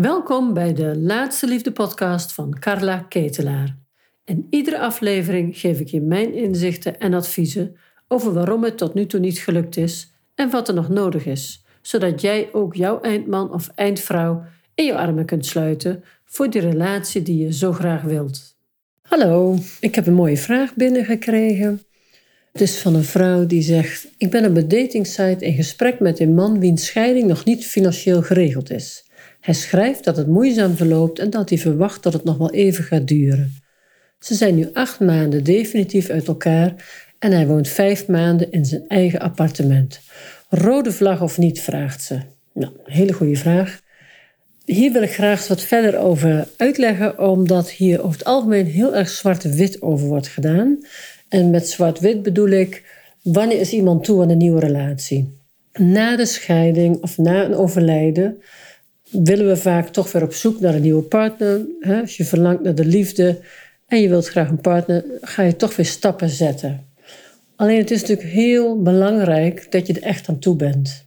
Welkom bij de Laatste Liefde podcast van Carla Ketelaar. In iedere aflevering geef ik je mijn inzichten en adviezen over waarom het tot nu toe niet gelukt is en wat er nog nodig is, zodat jij ook jouw eindman of eindvrouw in je armen kunt sluiten voor die relatie die je zo graag wilt. Hallo, ik heb een mooie vraag binnengekregen. Het is van een vrouw die zegt: Ik ben op een datingsite in gesprek met een man wiens scheiding nog niet financieel geregeld is. Hij schrijft dat het moeizaam verloopt en dat hij verwacht dat het nog wel even gaat duren. Ze zijn nu acht maanden definitief uit elkaar en hij woont vijf maanden in zijn eigen appartement. Rode vlag of niet, vraagt ze. Nou, hele goede vraag. Hier wil ik graag wat verder over uitleggen, omdat hier over het algemeen heel erg zwart-wit over wordt gedaan. En met zwart-wit bedoel ik, wanneer is iemand toe aan een nieuwe relatie? Na de scheiding of na een overlijden willen we vaak toch weer op zoek naar een nieuwe partner. Als je verlangt naar de liefde en je wilt graag een partner, ga je toch weer stappen zetten. Alleen het is natuurlijk heel belangrijk dat je er echt aan toe bent.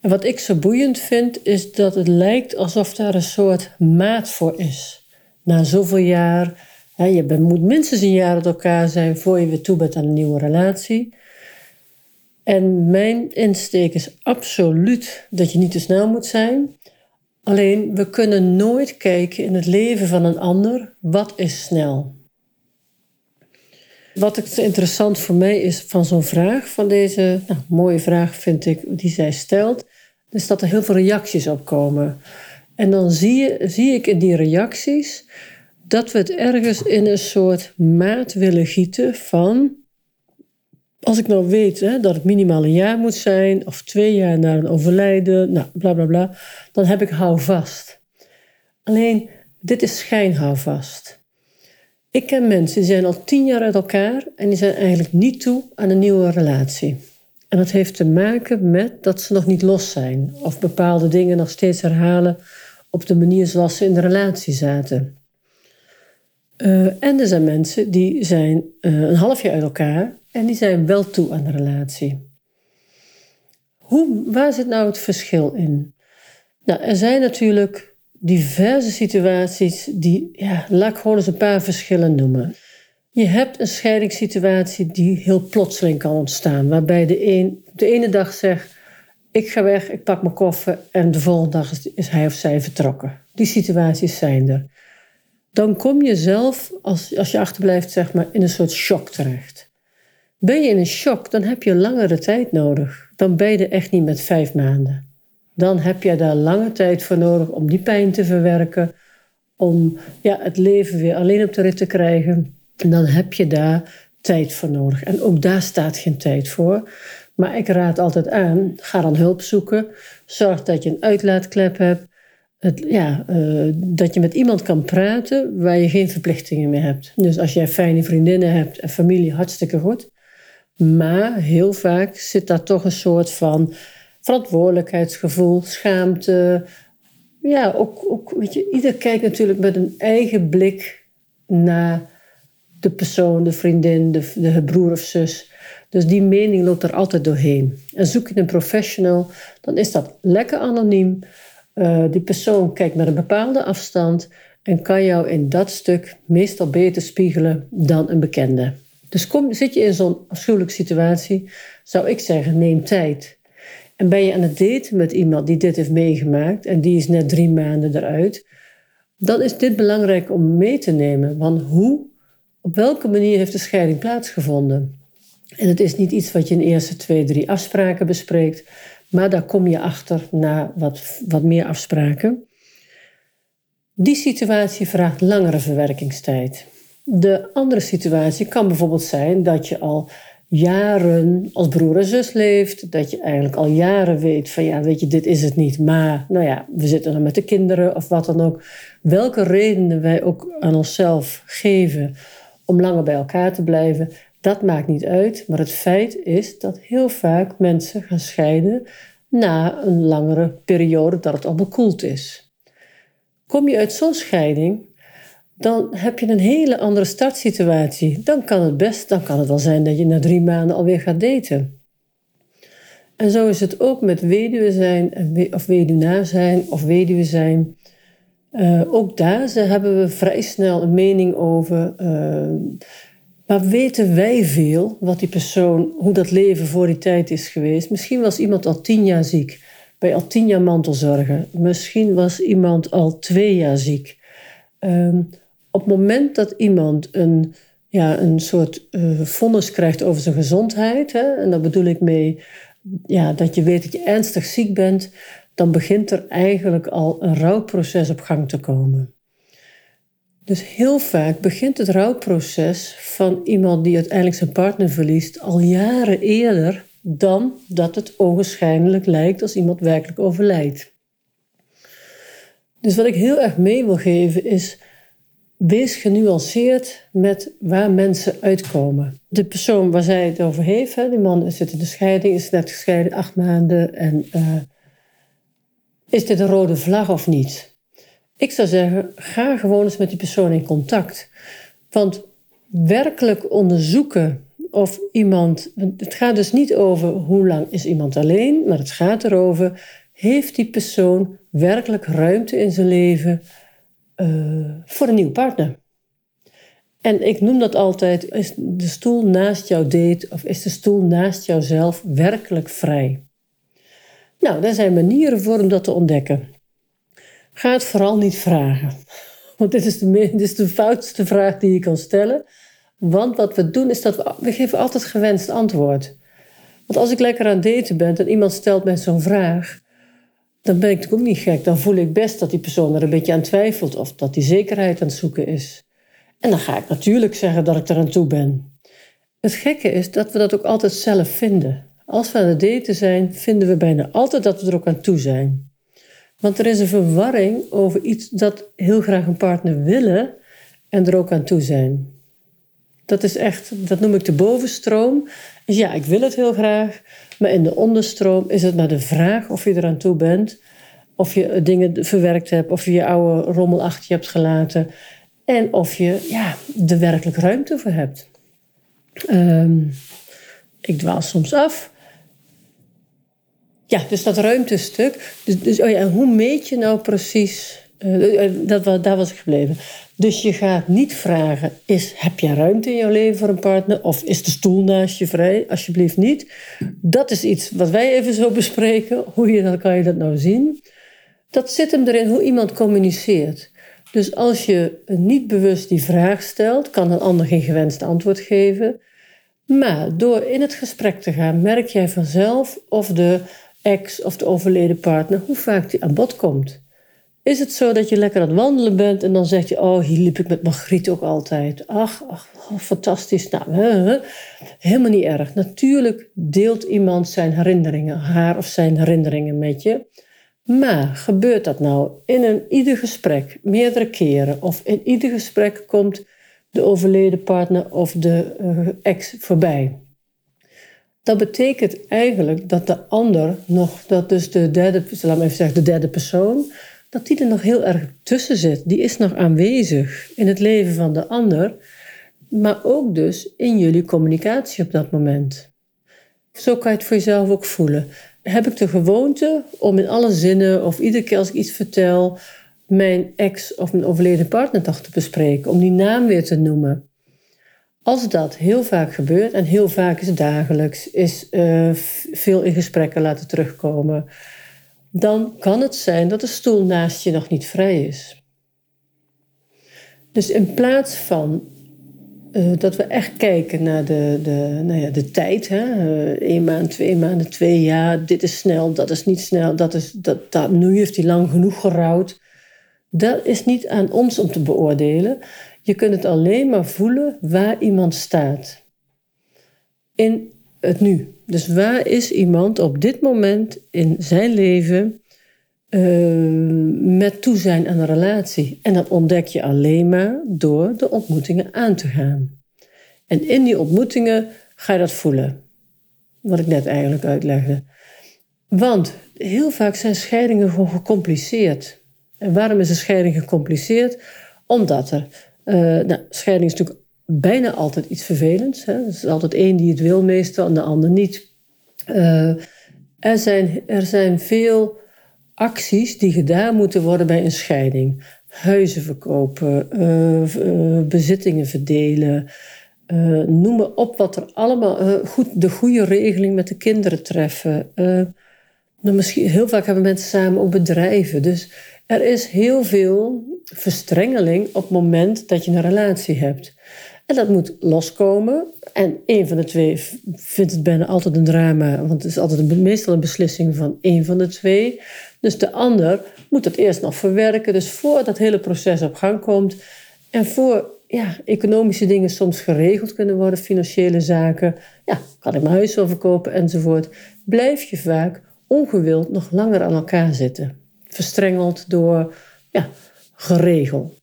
En wat ik zo boeiend vind, is dat het lijkt alsof daar een soort maat voor is. Na zoveel jaar, hè, je moet minstens een jaar uit elkaar zijn voor je weer toe bent aan een nieuwe relatie. En mijn insteek is absoluut dat je niet te snel moet zijn. Alleen we kunnen nooit kijken in het leven van een ander wat is snel. Wat ik interessant voor mij is van zo'n vraag, van deze nou, mooie vraag vind ik, die zij stelt, is dat er heel veel reacties op komen. En dan zie, je, zie ik in die reacties dat we het ergens in een soort maat willen gieten van als ik nou weet hè, dat het minimaal een jaar moet zijn, of twee jaar na een overlijden, nou, bla bla bla, dan heb ik houvast. Alleen, dit is schijnhouvast. Ik ken mensen die zijn al tien jaar uit elkaar en die zijn eigenlijk niet toe aan een nieuwe relatie. En dat heeft te maken met dat ze nog niet los zijn of bepaalde dingen nog steeds herhalen op de manier zoals ze in de relatie zaten. Uh, en er zijn mensen die zijn uh, een half jaar uit elkaar en die zijn wel toe aan de relatie. Hoe, waar zit nou het verschil in? Nou, er zijn natuurlijk diverse situaties die, ja, laat ik gewoon eens een paar verschillen noemen. Je hebt een scheidingssituatie die heel plotseling kan ontstaan, waarbij de een de ene dag zegt: Ik ga weg, ik pak mijn koffer, en de volgende dag is, is hij of zij vertrokken. Die situaties zijn er. Dan kom je zelf, als, als je achterblijft, zeg maar, in een soort shock terecht. Ben je in een shock, dan heb je langere tijd nodig. Dan ben je er echt niet met vijf maanden. Dan heb je daar lange tijd voor nodig om die pijn te verwerken, om ja, het leven weer alleen op de rit te krijgen. En dan heb je daar tijd voor nodig. En ook daar staat geen tijd voor. Maar ik raad altijd aan, ga dan hulp zoeken. Zorg dat je een uitlaatklep hebt. Het, ja, uh, dat je met iemand kan praten waar je geen verplichtingen meer hebt. Dus als jij fijne vriendinnen hebt en familie, hartstikke goed. Maar heel vaak zit daar toch een soort van verantwoordelijkheidsgevoel, schaamte. Ja, ook, ook ieder kijkt natuurlijk met een eigen blik naar de persoon, de vriendin, de, de broer of zus. Dus die mening loopt er altijd doorheen. En zoek je een professional, dan is dat lekker anoniem. Uh, die persoon kijkt met een bepaalde afstand en kan jou in dat stuk meestal beter spiegelen dan een bekende. Dus kom, zit je in zo'n afschuwelijke situatie, zou ik zeggen, neem tijd. En ben je aan het daten met iemand die dit heeft meegemaakt en die is net drie maanden eruit, dan is dit belangrijk om mee te nemen. Want hoe, op welke manier heeft de scheiding plaatsgevonden? En het is niet iets wat je in eerste twee, drie afspraken bespreekt, maar daar kom je achter na wat, wat meer afspraken. Die situatie vraagt langere verwerkingstijd. De andere situatie kan bijvoorbeeld zijn dat je al jaren als broer en zus leeft. Dat je eigenlijk al jaren weet van ja, weet je, dit is het niet. Maar nou ja, we zitten dan met de kinderen of wat dan ook. Welke redenen wij ook aan onszelf geven om langer bij elkaar te blijven, dat maakt niet uit. Maar het feit is dat heel vaak mensen gaan scheiden na een langere periode dat het al bekoeld is. Kom je uit zo'n scheiding, dan heb je een hele andere startsituatie. Dan kan het best, dan kan het wel zijn dat je na drie maanden alweer gaat daten. En zo is het ook met weduwe zijn, of weduwnaar zijn, of weduwe zijn. Uh, ook daar hebben we vrij snel een mening over. Uh, maar weten wij veel wat die persoon, hoe dat leven voor die tijd is geweest? Misschien was iemand al tien jaar ziek, bij al tien jaar mantelzorgen. Misschien was iemand al twee jaar ziek. Uh, op het moment dat iemand een, ja, een soort uh, vonnis krijgt over zijn gezondheid, hè, en daar bedoel ik mee ja, dat je weet dat je ernstig ziek bent, dan begint er eigenlijk al een rouwproces op gang te komen. Dus heel vaak begint het rouwproces van iemand die uiteindelijk zijn partner verliest al jaren eerder dan dat het ogenschijnlijk lijkt als iemand werkelijk overlijdt. Dus wat ik heel erg mee wil geven is wees genuanceerd met waar mensen uitkomen. De persoon waar zij het over heeft, hè, die man zit in de scheiding, is net gescheiden, acht maanden. En uh, is dit een rode vlag of niet? Ik zou zeggen, ga gewoon eens met die persoon in contact. Want werkelijk onderzoeken of iemand. Het gaat dus niet over hoe lang is iemand alleen, maar het gaat erover: heeft die persoon werkelijk ruimte in zijn leven uh, voor een nieuwe partner. En ik noem dat altijd, is de stoel naast jouw date of is de stoel naast jouzelf werkelijk vrij? Nou, daar zijn manieren voor om dat te ontdekken. Ga het vooral niet vragen. Want dit is de, dit is de foutste vraag die je kan stellen. Want wat we doen is dat we, we geven altijd gewenst antwoord. Want als ik lekker aan daten ben en iemand stelt mij zo'n vraag, dan ben ik natuurlijk ook niet gek. Dan voel ik best dat die persoon er een beetje aan twijfelt of dat die zekerheid aan het zoeken is. En dan ga ik natuurlijk zeggen dat ik er aan toe ben. Het gekke is dat we dat ook altijd zelf vinden. Als we aan het daten zijn, vinden we bijna altijd dat we er ook aan toe zijn. Want er is een verwarring over iets dat heel graag een partner willen en er ook aan toe zijn. Dat is echt, dat noem ik de bovenstroom. Dus ja, ik wil het heel graag, maar in de onderstroom is het maar de vraag of je eraan toe bent. Of je dingen verwerkt hebt, of je je oude rommel achter je hebt gelaten. En of je ja, er werkelijk ruimte voor hebt. Um, ik dwaal soms af. Ja, dus dat ruimtestuk. Dus, dus oh ja, hoe meet je nou precies uh, dat, daar was ik gebleven. Dus je gaat niet vragen: is, heb je ruimte in jouw leven voor een partner? Of is de stoel naast je vrij? Alsjeblieft niet. Dat is iets wat wij even zo bespreken. Hoe je, dan kan je dat nou zien? Dat zit hem erin hoe iemand communiceert. Dus als je niet bewust die vraag stelt, kan een ander geen gewenst antwoord geven. Maar door in het gesprek te gaan, merk jij vanzelf of de ex of de overleden partner, hoe vaak die aan bod komt. Is het zo dat je lekker aan het wandelen bent en dan zeg je: Oh, hier liep ik met Margriet ook altijd. Ach, ach oh, fantastisch. Nou, helemaal niet erg. Natuurlijk deelt iemand zijn herinneringen, haar of zijn herinneringen met je. Maar gebeurt dat nou in een ieder gesprek, meerdere keren, of in ieder gesprek komt de overleden partner of de uh, ex voorbij? Dat betekent eigenlijk dat de ander nog, dat dus de derde, laat me even zeggen, de derde persoon, dat die er nog heel erg tussen zit. Die is nog aanwezig in het leven van de ander, maar ook dus in jullie communicatie op dat moment. Zo kan je het voor jezelf ook voelen. Heb ik de gewoonte om in alle zinnen of iedere keer als ik iets vertel, mijn ex of mijn overleden partner toch te bespreken, om die naam weer te noemen? Als dat heel vaak gebeurt, en heel vaak is het dagelijks, is uh, veel in gesprekken laten terugkomen, dan kan het zijn dat de stoel naast je nog niet vrij is. Dus in plaats van uh, dat we echt kijken naar de, de, nou ja, de tijd, hè? Uh, één maand, twee maanden, twee jaar, dit is snel, dat is niet snel, dat is, dat, dat, nu heeft hij lang genoeg gerouwd. Dat is niet aan ons om te beoordelen. Je kunt het alleen maar voelen waar iemand staat. In het nu. Dus waar is iemand op dit moment in zijn leven uh, met toezijn aan een relatie? En dat ontdek je alleen maar door de ontmoetingen aan te gaan. En in die ontmoetingen ga je dat voelen. Wat ik net eigenlijk uitlegde. Want heel vaak zijn scheidingen gewoon gecompliceerd. En waarom is een scheiding gecompliceerd? Omdat er. Uh, nou, scheiding is natuurlijk bijna altijd iets vervelends. Hè? Er is altijd één die het wil meestal en de ander niet. Uh, Er zijn, er zijn veel acties die gedaan moeten worden bij een scheiding. Huizen verkopen, uh, bezittingen verdelen. Noem maar op wat er allemaal. goed, de goede regeling met de kinderen treffen. Nou, misschien, heel vaak hebben mensen samen ook bedrijven. Dus er is heel veel verstrengeling op het moment dat je een relatie hebt. En dat moet loskomen. En een van de twee vindt het bijna altijd een drama, want het is altijd een, meestal een beslissing van één van de twee. Dus de ander moet dat eerst nog verwerken. Dus voor dat hele proces op gang komt en voor ja, economische dingen soms geregeld kunnen worden, financiële zaken, ja, kan ik mijn huis wel verkopen enzovoort, blijf je vaak ongewild nog langer aan elkaar zitten. Verstrengeld door ja, geregeld.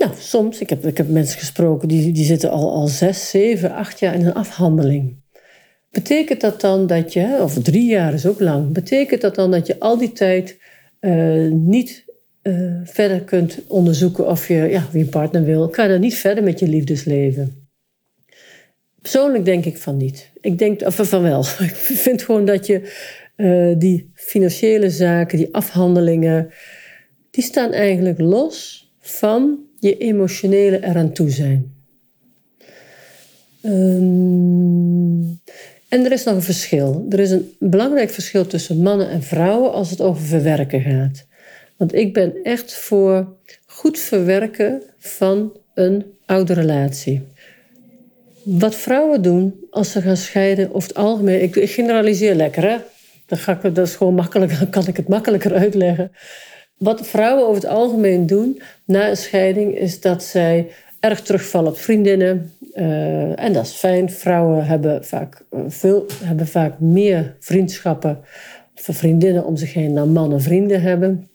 Nou, soms, ik heb, ik heb mensen gesproken die, die zitten al, al zes, zeven, acht jaar in een afhandeling. Betekent dat dan dat je, of drie jaar is ook lang, betekent dat dan dat je al die tijd uh, niet uh, verder kunt onderzoeken of je ja, wie een partner wil? Kan je dan niet verder met je liefdesleven? Persoonlijk denk ik van niet. Ik denk of van wel. Ik vind gewoon dat je uh, die financiële zaken, die afhandelingen, die staan eigenlijk los van je emotionele eraan toe zijn. Um, en er is nog een verschil. Er is een belangrijk verschil tussen mannen en vrouwen als het over verwerken gaat. Want ik ben echt voor goed verwerken van een oude relatie. Wat vrouwen doen als ze gaan scheiden, over het algemeen, ik, generaliseer lekker hè. Dan, ga ik, dat is gewoon makkelijk, dan kan ik het makkelijker uitleggen. Wat vrouwen over het algemeen doen na een scheiding is dat zij erg terugvallen op vriendinnen. Uh, en dat is fijn. Vrouwen hebben vaak, uh, veel, hebben vaak meer vriendschappen voor vriendinnen om zich heen dan mannen vrienden hebben.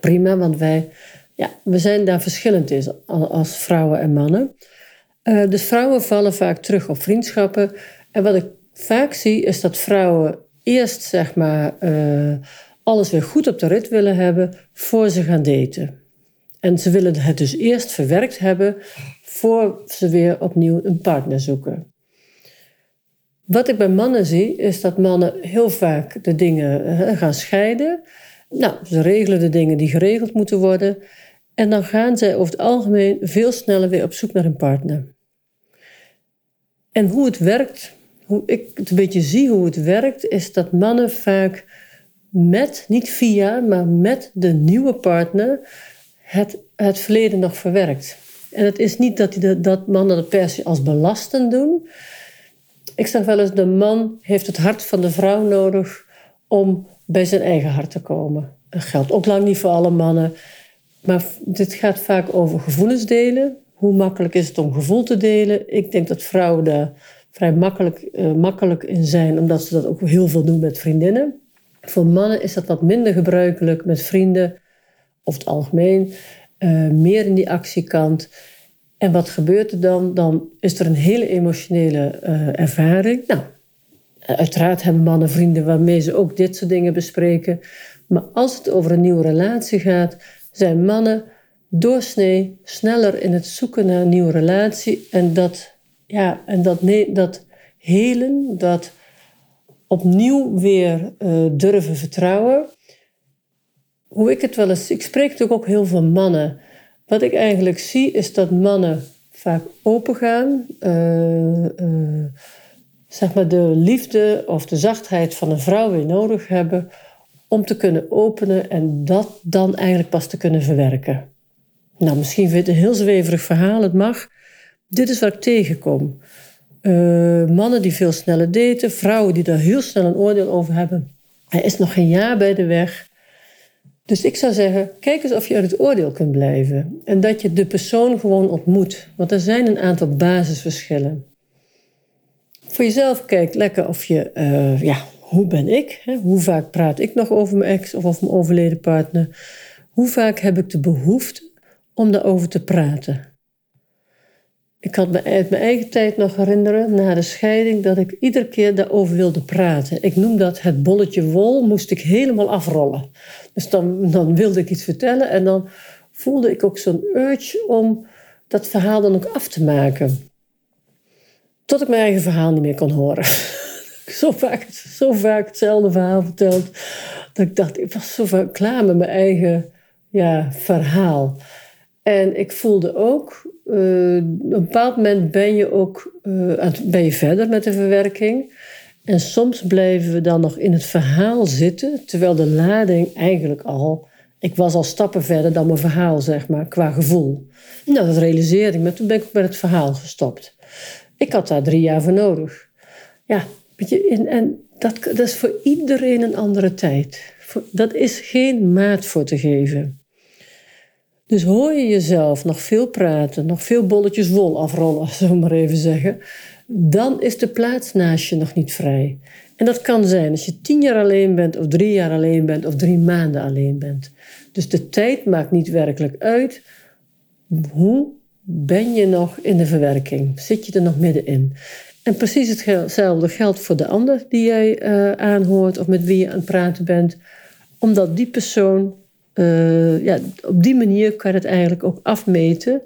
Prima, want wij ja, we zijn daar verschillend in als vrouwen en mannen. Uh, dus vrouwen vallen vaak terug op vriendschappen. En wat ik vaak zie is dat vrouwen eerst zeg maar alles weer goed op de rit willen hebben voor ze gaan daten. En ze willen het dus eerst verwerkt hebben voor ze weer opnieuw een partner zoeken. Wat ik bij mannen zie, is dat mannen heel vaak de dingen gaan scheiden. Nou, ze regelen de dingen die geregeld moeten worden. En dan gaan zij over het algemeen veel sneller weer op zoek naar een partner. En hoe het werkt, hoe ik het een beetje zie hoe het werkt, is dat mannen vaak met, niet via, maar met de nieuwe partner het, het verleden nog verwerkt. En het is niet dat, dat mannen dat per se als belastend doen. Ik zeg wel eens, de man heeft het hart van de vrouw nodig om bij zijn eigen hart te komen. Dat geldt ook lang niet voor alle mannen. Maar dit gaat vaak over gevoelens delen. Hoe makkelijk is het om gevoel te delen? Ik denk dat vrouwen daar vrij makkelijk, uh, makkelijk in zijn, omdat ze dat ook heel veel doen met vriendinnen. Voor mannen is dat wat minder gebruikelijk met vrienden, over het algemeen, uh, meer in die actiekant. En wat gebeurt er dan? Dan is er een hele emotionele uh, ervaring. Nou, uiteraard hebben mannen vrienden waarmee ze ook dit soort dingen bespreken. Maar als het over een nieuwe relatie gaat, zijn mannen doorsnee sneller in het zoeken naar een nieuwe relatie. En dat, ja, en dat, nee, dat helen, dat opnieuw weer durven vertrouwen. Hoe ik het wel eens, ik spreek natuurlijk ook heel veel mannen. Wat ik eigenlijk zie is dat mannen vaak opengaan, uh, zeg maar de liefde of de zachtheid van een vrouw weer nodig hebben om te kunnen openen en dat dan eigenlijk pas te kunnen verwerken. Nou, misschien vind je het een heel zweverig verhaal, het mag. Dit is wat ik tegenkom. Uh, mannen die veel sneller daten, vrouwen die daar heel snel een oordeel over hebben. Hij is nog geen jaar bij de weg. Dus ik zou zeggen, kijk eens of je uit het oordeel kunt blijven. En dat je de persoon gewoon ontmoet. Want er zijn een aantal basisverschillen. Voor jezelf kijk lekker of je, uh, ja, hoe ben ik? Hè? Hoe vaak praat ik nog over mijn ex of over mijn overleden partner? Hoe vaak heb ik de behoefte om daarover te praten? Ik kan me uit mijn eigen tijd nog herinneren, na de scheiding, dat ik iedere keer daarover wilde praten. Ik noem dat het bolletje wol, moest ik helemaal afrollen. Dus dan, dan wilde ik iets vertellen en dan voelde ik ook zo'n urge om dat verhaal dan ook af te maken. Tot ik mijn eigen verhaal niet meer kon horen. zo vaak, zo vaak hetzelfde verhaal verteld. Dat ik dacht, ik was zo vaak klaar met mijn eigen ja, verhaal. En ik voelde ook, uh, op een bepaald moment ben je ook uh, ben je verder met de verwerking. En soms blijven we dan nog in het verhaal zitten, terwijl de lading eigenlijk al. Ik was al stappen verder dan mijn verhaal, zeg maar, qua gevoel. Nou, dat realiseerde ik me. Toen ben ik ook met het verhaal gestopt. Ik had daar drie jaar voor nodig. Ja, je, en dat, dat is voor iedereen een andere tijd. Dat is geen maat voor te geven. Dus hoor je jezelf nog veel praten, nog veel bolletjes wol afrollen, zullen we maar even zeggen, dan is de plaats naast je nog niet vrij. En dat kan zijn als je tien jaar alleen bent, of drie jaar alleen bent, of drie maanden alleen bent. Dus de tijd maakt niet werkelijk uit. Hoe ben je nog in de verwerking? Zit je er nog middenin? En precies hetzelfde geldt voor de ander die jij uh, aanhoort of met wie je aan het praten bent. Omdat die persoon, uh, ja, op die manier kan je het eigenlijk ook afmeten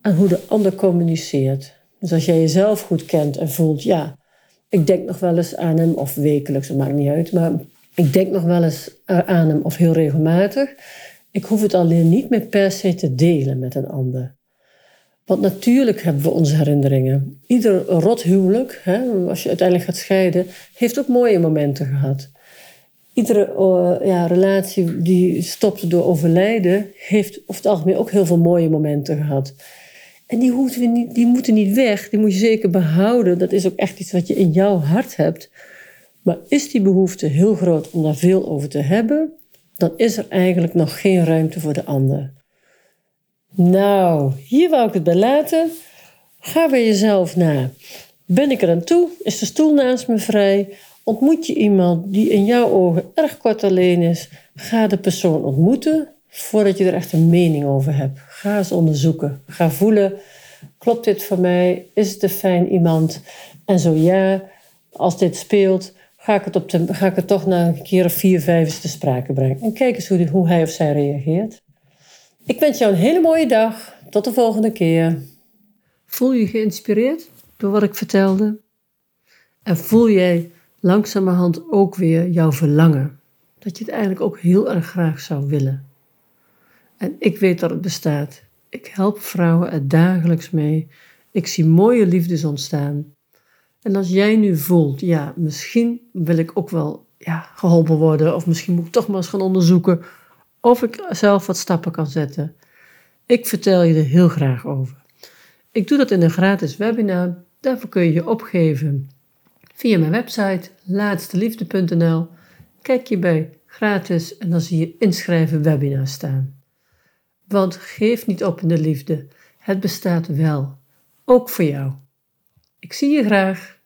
aan hoe de ander communiceert. Dus als jij jezelf goed kent en voelt, ja, ik denk nog wel eens aan hem, of wekelijks, dat maakt niet uit, maar ik denk nog wel eens eh, aan hem of heel regelmatig. Ik hoef het alleen niet meer per se te delen met een ander. Want natuurlijk hebben we onze herinneringen. Ieder rot huwelijk, hè, als je uiteindelijk gaat scheiden, heeft ook mooie momenten gehad. Iedere uh, ja, relatie die stopte door overlijden, heeft over het algemeen ook heel veel mooie momenten gehad. En die, niet, die moeten niet weg, die moet je zeker behouden. Dat is ook echt iets wat je in jouw hart hebt. Maar is die behoefte heel groot om daar veel over te hebben, dan is er eigenlijk nog geen ruimte voor de ander. Nou, hier wou ik het bij laten. Ga bij jezelf na. Ben ik er aan toe? Is de stoel naast me vrij? Ontmoet je iemand die in jouw ogen erg kort alleen is? Ga de persoon ontmoeten voordat je er echt een mening over hebt. Ga eens onderzoeken. Ga voelen. Klopt dit voor mij? Is het een fijn iemand? En zo ja, als dit speelt, ga ik het, op de, ga ik het toch na een keer of vier, vijf eens te sprake brengen. En kijk eens hoe, hoe hij of zij reageert. Ik wens jou een hele mooie dag. Tot de volgende keer. Voel je geïnspireerd door wat ik vertelde? En voel jij langzamerhand ook weer jouw verlangen? Dat je het eigenlijk ook heel erg graag zou willen. En ik weet dat het bestaat. Ik help vrouwen er dagelijks mee. Ik zie mooie liefdes ontstaan. En als jij nu voelt, ja, misschien wil ik ook wel ja, geholpen worden, of misschien moet ik toch maar eens gaan onderzoeken of ik zelf wat stappen kan zetten. Ik vertel je er heel graag over. Ik doe dat in een gratis webinar. Daarvoor kun je je opgeven via mijn website laatsteliefde.nl. Kijk je bij gratis en dan zie je inschrijven webinar staan. Want geef niet op in de liefde. Het bestaat wel. Ook voor jou. Ik zie je graag.